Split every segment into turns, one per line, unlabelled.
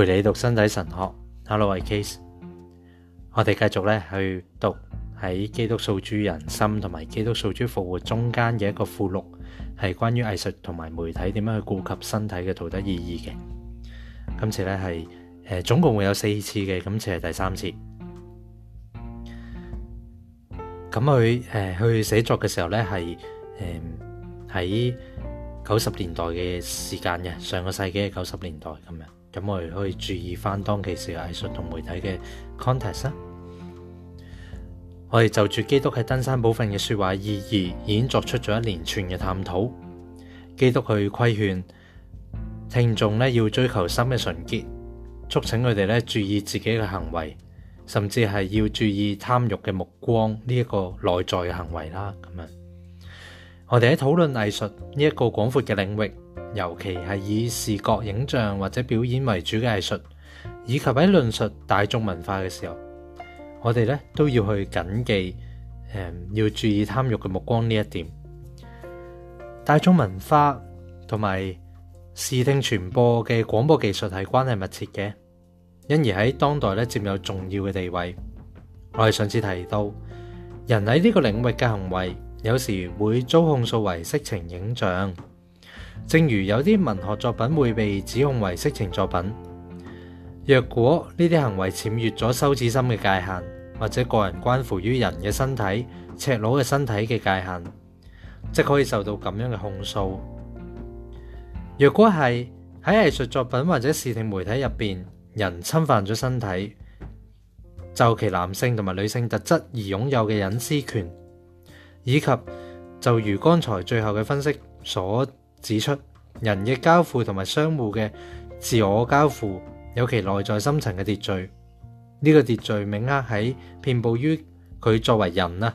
陪你读身体神学 h e l l o 系 case。我哋继续咧去读喺《基督受主人心》同埋《基督受主复活》中间嘅一个附录，系关于艺术同埋媒体点样去顾及身体嘅道德意义嘅。今次咧系诶，总共会有四次嘅，今次系第三次。咁佢诶去写作嘅时候咧系诶喺九十年代嘅时间嘅上个世纪嘅九十年代咁样。咁我哋可以注意翻当其时艺术同媒体嘅 context 我哋就住基督喺登山宝训嘅说话意义，已经作出咗一连串嘅探讨。基督去规劝听众咧，要追求心嘅纯洁，促请佢哋咧注意自己嘅行为，甚至系要注意贪欲嘅目光呢一个内在嘅行为啦。咁样，我哋喺讨论艺术呢一个广阔嘅领域。尤其系以视觉影像或者表演为主嘅艺术，以及喺论述大众文化嘅时候，我哋咧都要去谨记，诶要注意贪欲嘅目光呢一点。大众文化同埋视听传播嘅广播技术系关系密切嘅，因而喺当代咧占有重要嘅地位。我哋上次提到，人喺呢个领域嘅行为有时会遭控诉为色情影像。正如有啲文学作品会被指控为色情作品，若果呢啲行为僭越咗羞耻心嘅界限，或者个人关乎于人嘅身体、赤裸嘅身体嘅界限，即可以受到咁样嘅控诉。若果系喺艺术作品或者视听媒体入边，人侵犯咗身体就其男性同埋女性特质而拥有嘅隐私权，以及就如刚才最后嘅分析所。指出人嘅交付同埋相互嘅自我交付有其内在深层嘅秩序，呢个秩序铭刻喺遍布于佢作为人啊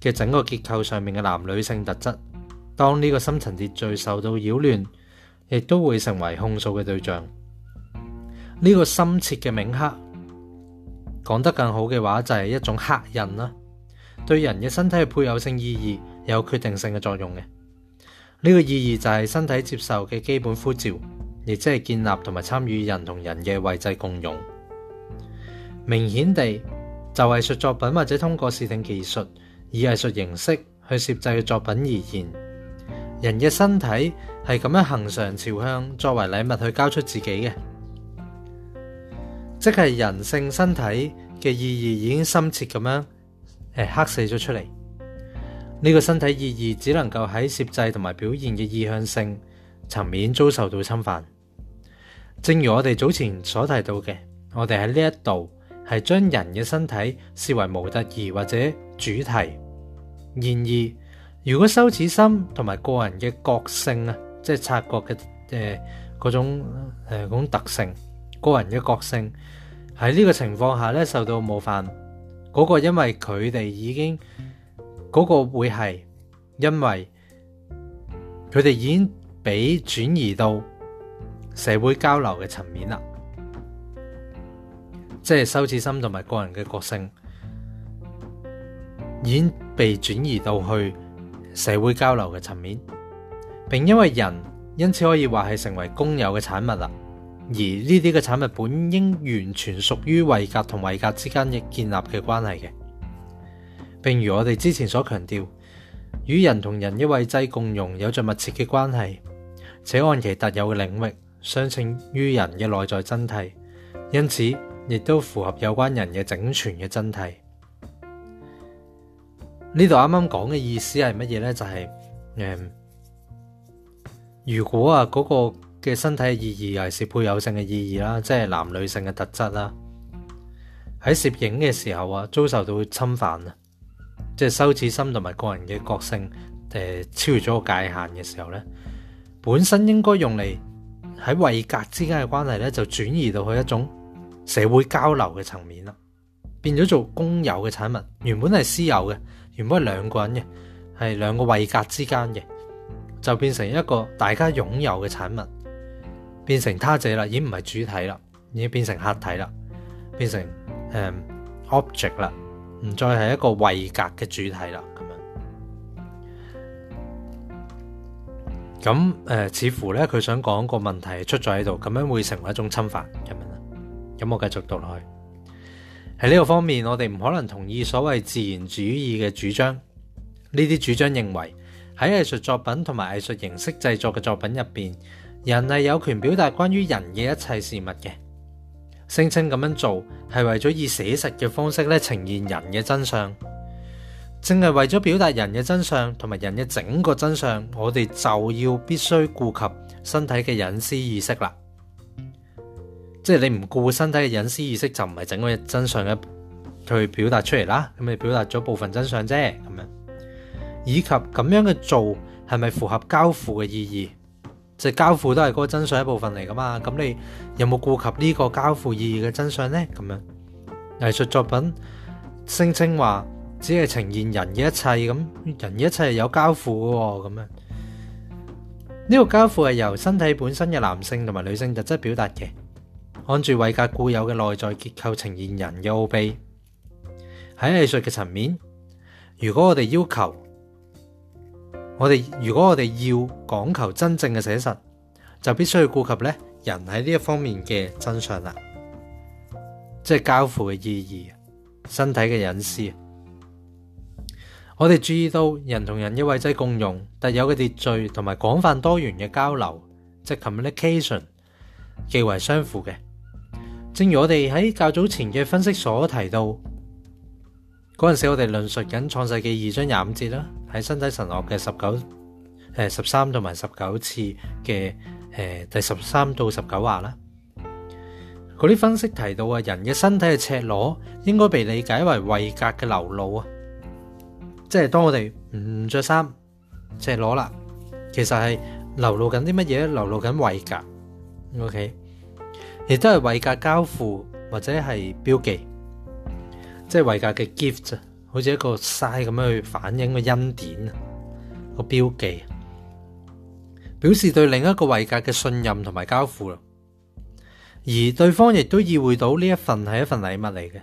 嘅整个结构上面嘅男女性特质。当呢个深层秩序受到扰乱，亦都会成为控诉嘅对象。呢个深切嘅铭刻，讲得更好嘅话就系一种刻印啦，对人嘅身体嘅配偶性意义有决定性嘅作用嘅。呢个意义就系身体接受嘅基本呼召，亦即系建立同埋参与人同人嘅位制共用。明显地，就艺术作品或者通过视听技术以艺术形式去摄制嘅作品而言，人嘅身体系咁样恒常朝向作为礼物去交出自己嘅，即系人性身体嘅意义已经深切咁样诶刻死咗出嚟。呢个身体意义只能够喺摄制同埋表现嘅意向性层面遭受到侵犯。正如我哋早前所提到嘅，我哋喺呢一度系将人嘅身体视为模特儿或者主题。然而，如果羞耻心同埋个人嘅个性啊，即系察觉嘅诶嗰种诶种特性、个人嘅个性喺呢个情况下咧受到冒犯，嗰个因为佢哋已经。嗰個會係因為佢哋已經俾轉移到社會交流嘅層面啦，即係羞恥心同埋個人嘅个性已經被轉移到去社會交流嘅層面，並因為人因此可以話係成為公有嘅產物啦。而呢啲嘅產物本應完全屬於維格同維格之間嘅建立嘅關係嘅。正如我哋之前所强调，与人同人一位制共融有着密切嘅关系，且按其特有嘅领域，相称于人嘅内在真谛，因此亦都符合有关人嘅整全嘅真谛。呢度啱啱讲嘅意思系乜嘢呢？就系如果啊嗰个嘅身体意义系是配偶性嘅意义啦，即系男女性嘅特质啦，喺摄影嘅时候啊，遭受到侵犯啊。即係羞恥心同埋個人嘅個性，誒超越咗界限嘅時候咧，本身應該用嚟喺位格之間嘅關係咧，就轉移到去一種社會交流嘅層面啦，變咗做公有嘅產物。原本係私有嘅，原本係兩個人嘅，係兩個位格之間嘅，就變成一個大家擁有嘅產物，變成他者啦，已經唔係主体啦，已經變成客體啦，變成誒 object 啦。唔再系一个位格嘅主题啦，咁样。咁诶，似乎咧佢想讲个问题出咗喺度，咁样会成为一种侵犯，咁样啦。咁我继续读落去。喺呢个方面，我哋唔可能同意所谓自然主义嘅主张。呢啲主张认为喺艺术作品同埋艺术形式制作嘅作品入边，人系有权表达关于人嘅一切事物嘅。声称咁样做系为咗以写实嘅方式咧呈现人嘅真相，正系为咗表达人嘅真相同埋人嘅整个真相，我哋就要必须顾及身体嘅隐私意识啦。即系你唔顾身体嘅隐私意识，就唔系整个真相嘅去表达出嚟啦。咁你表达咗部分真相啫，咁样以及咁样嘅做系咪符合交付嘅意义？即係交付都係嗰個真相一部分嚟噶嘛，咁你有冇顧及呢個交付意義嘅真相呢？咁樣藝術作品聲稱話只係呈現人嘅一切，咁人嘅一切係有交付嘅喎，咁樣呢個交付係由身體本身嘅男性同埋女性特質表達嘅，按住維格固有嘅內在結構呈現人嘅奧秘喺藝術嘅層面，如果我哋要求。我哋如果我哋要講求真正嘅寫实，就必須要顧及咧人喺呢一方面嘅真相啦，即係交付嘅意義、身體嘅隱私。我哋注意到人同人嘅位置共用特有嘅秩序同埋廣泛多元嘅交流，即係 communication，既為相符嘅。正如我哋喺較早前嘅分析所提到。嗰陣時，我哋論述緊《創世纪二章廿五節啦，喺身體神惡嘅十九诶十三同埋十九次嘅誒第十三到十九話啦。嗰啲分析提到啊，人嘅身體嘅赤裸應該被理解為胃格嘅流露啊，即係當我哋唔着衫赤裸啦，其實係流露緊啲乜嘢流露緊胃格。O.K. 亦都係胃格交付或者係標記。即係維格嘅 gift 啊，好似一個 size 咁樣去反映個恩典啊，個標記，表示對另一個維格嘅信任同埋交付而對方亦都意會到呢一份係一份禮物嚟嘅，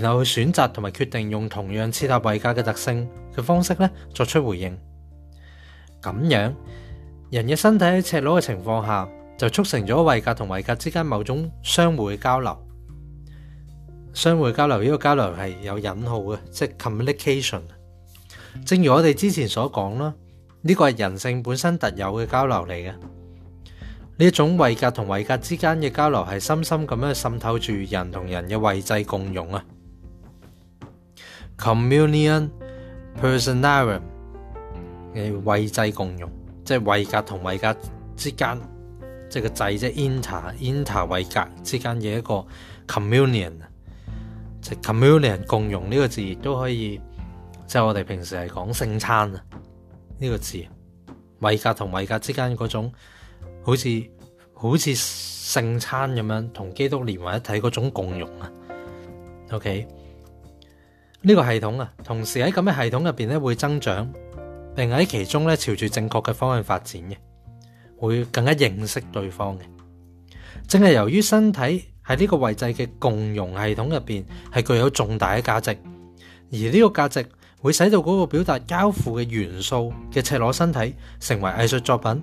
然後去選擇同埋決定用同樣切合維格嘅特性嘅方式咧作出回應。咁樣人嘅身體喺赤裸嘅情況下，就促成咗維格同維格之間某種相互嘅交流。相會交流呢個交流係有引號嘅，即係 communication。正如我哋之前所講啦，呢個係人性本身特有嘅交流嚟嘅。呢一種位格同位格之間嘅交流係深深咁樣滲透住人同人嘅位制共融啊，communion，personarium 嘅位制共融，即係位格同位格之間，即係個制即系 inter，inter 位格之間嘅一個 communion 啊。即系 communion 共融呢个字，亦都可以即系我哋平时系讲圣餐啊呢个字，位格同位格之间嗰种好似好似圣餐咁样，同基督连为一体嗰种共融啊。OK，呢个系统啊，同时喺咁嘅系统入边咧会增长，并喺其中咧朝住正确嘅方向发展嘅，会更加认识对方嘅。正系由于身体。喺呢个位制嘅共融系统入边，系具有重大嘅价值。而呢个价值会使到嗰个表达交付嘅元素嘅赤裸身体成为艺术作品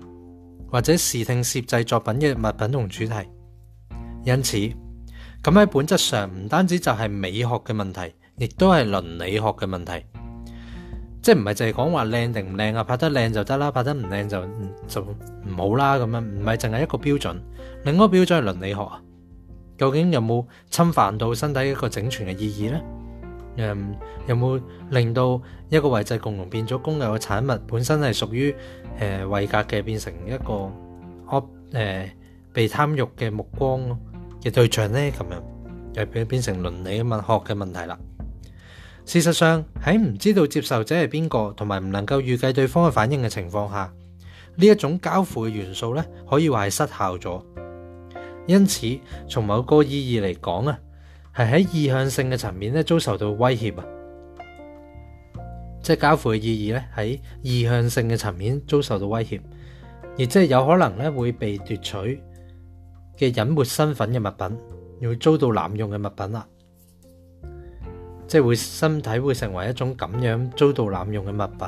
或者视听摄制作品嘅物品同主题。因此咁喺本质上唔单止就系美学嘅问题，亦都系伦理学嘅问题。即系唔系净系讲话靓定唔靓啊？拍得靓就得啦，拍得唔靓就就唔好啦。咁样唔系净系一个标准，另一个标准系伦理学啊。究竟有冇侵犯到身體一個整全嘅意義呢？誒，有冇令到一個位制共同變咗公有嘅產物本身係屬於誒為格嘅，變成一個可誒被貪欲嘅目光嘅對象呢？咁樣又變变成倫理问學嘅問題啦。事實上喺唔知道接受者係邊個，同埋唔能夠預計對方嘅反應嘅情況下，呢一種交付嘅元素呢，可以話係失效咗。因此，从某个意义嚟讲啊，系喺意向性嘅层面咧，遭受到威胁啊，即系交付意义咧喺意向性嘅层面遭受到威胁，亦即系有可能咧会被夺取嘅隐没身份嘅物品，又遭到滥用嘅物品啦，即系会身体会成为一种咁样遭到滥用嘅物品。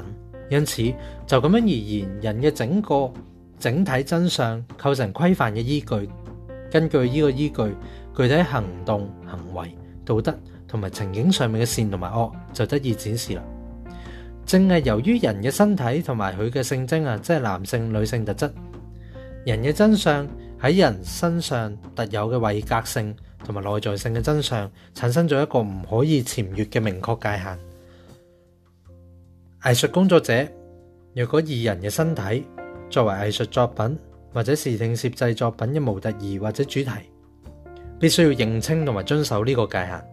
因此，就咁样而言，人嘅整个整体真相构成规范嘅依据。根据呢个依据，具体行动、行为、道德同埋情景上面嘅善同埋恶，就得以展示啦。正系由于人嘅身体同埋佢嘅性征啊，即系男性、女性特质，人嘅真相喺人身上特有嘅位格性同埋内在性嘅真相，产生咗一个唔可以僭越嘅明确界限。艺术工作者若果以人嘅身体作为艺术作品。或者视听摄制作品嘅模特儿或者主题，必须要认清同埋遵守呢个界限。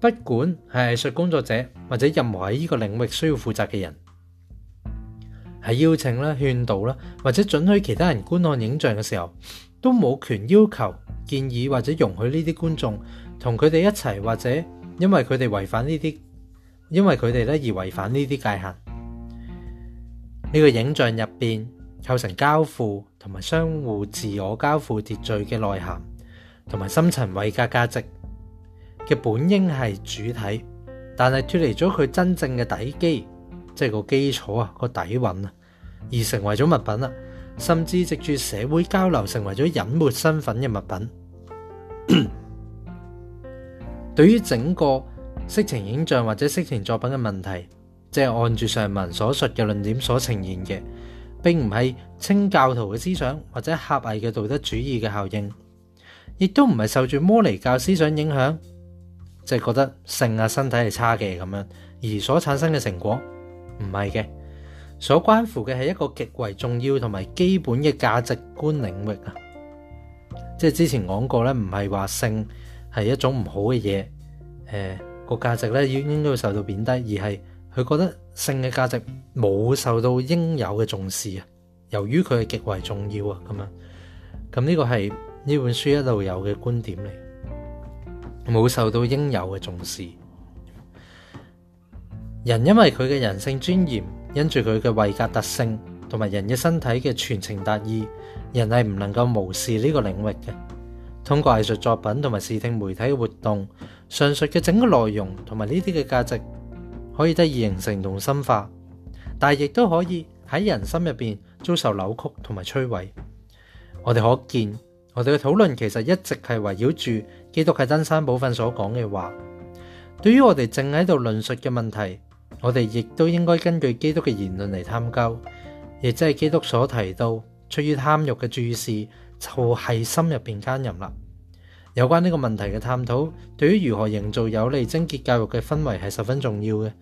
不管系艺术工作者或者任何喺呢个领域需要负责嘅人，喺邀请啦、劝导啦或者准许其他人观看影像嘅时候，都冇权要求、建议或者容许呢啲观众同佢哋一齐，或者因为佢哋违反呢啲，因为佢哋咧而违反呢啲界限。呢个影像入边。构成交付同埋相互自我交付秩序嘅内涵，同埋深层位价价值嘅本应系主体，但系脱离咗佢真正嘅底基，即系个基础啊个底蕴啊，而成为咗物品啦，甚至藉住社会交流成为咗隐没身份嘅物品。对于整个色情影像或者色情作品嘅问题，即系按住上文所述嘅论点所呈现嘅。并唔系清教徒嘅思想或者狭隘嘅道德主义嘅效应，亦都唔系受住摩尼教思想影响，即系觉得性啊身体系差嘅咁样，而所产生嘅成果唔系嘅，所关乎嘅系一个极为重要同埋基本嘅价值观领域啊，即系之前讲过咧，唔系话性系一种唔好嘅嘢，诶个价值咧应应该受到贬低，而系佢觉得。性嘅价值冇受到应有嘅重视啊！由于佢系极为重要啊，咁样咁呢个系呢本书一路有嘅观点嚟，冇受到应有嘅重视。人因为佢嘅人性尊严，因住佢嘅维格特性，同埋人嘅身体嘅全情达意，人系唔能够无视呢个领域嘅。通过艺术作品同埋视听媒体嘅活动，上述嘅整个内容同埋呢啲嘅价值。可以得以形成同深化，但系亦都可以喺人心入边遭受扭曲同埋摧毁。我哋可见，我哋嘅讨论其实一直系围绕住基督喺登山宝训所讲嘅话。对于我哋正喺度论述嘅问题，我哋亦都应该根据基督嘅言论嚟探究，亦即系基督所提到出于贪欲嘅注视就系心入边奸淫啦。有关呢个问题嘅探讨，对于如何营造有利精洁教育嘅氛围系十分重要嘅。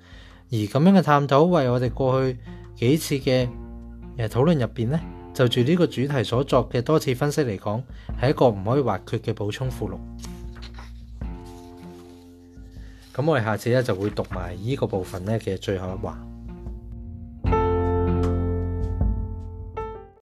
而咁样嘅探讨，为我哋过去几次嘅诶讨论入边呢，就住呢个主题所作嘅多次分析嚟讲，系一个唔可以划缺嘅补充附录。咁我哋下次咧就会读埋呢个部分咧嘅最后一话。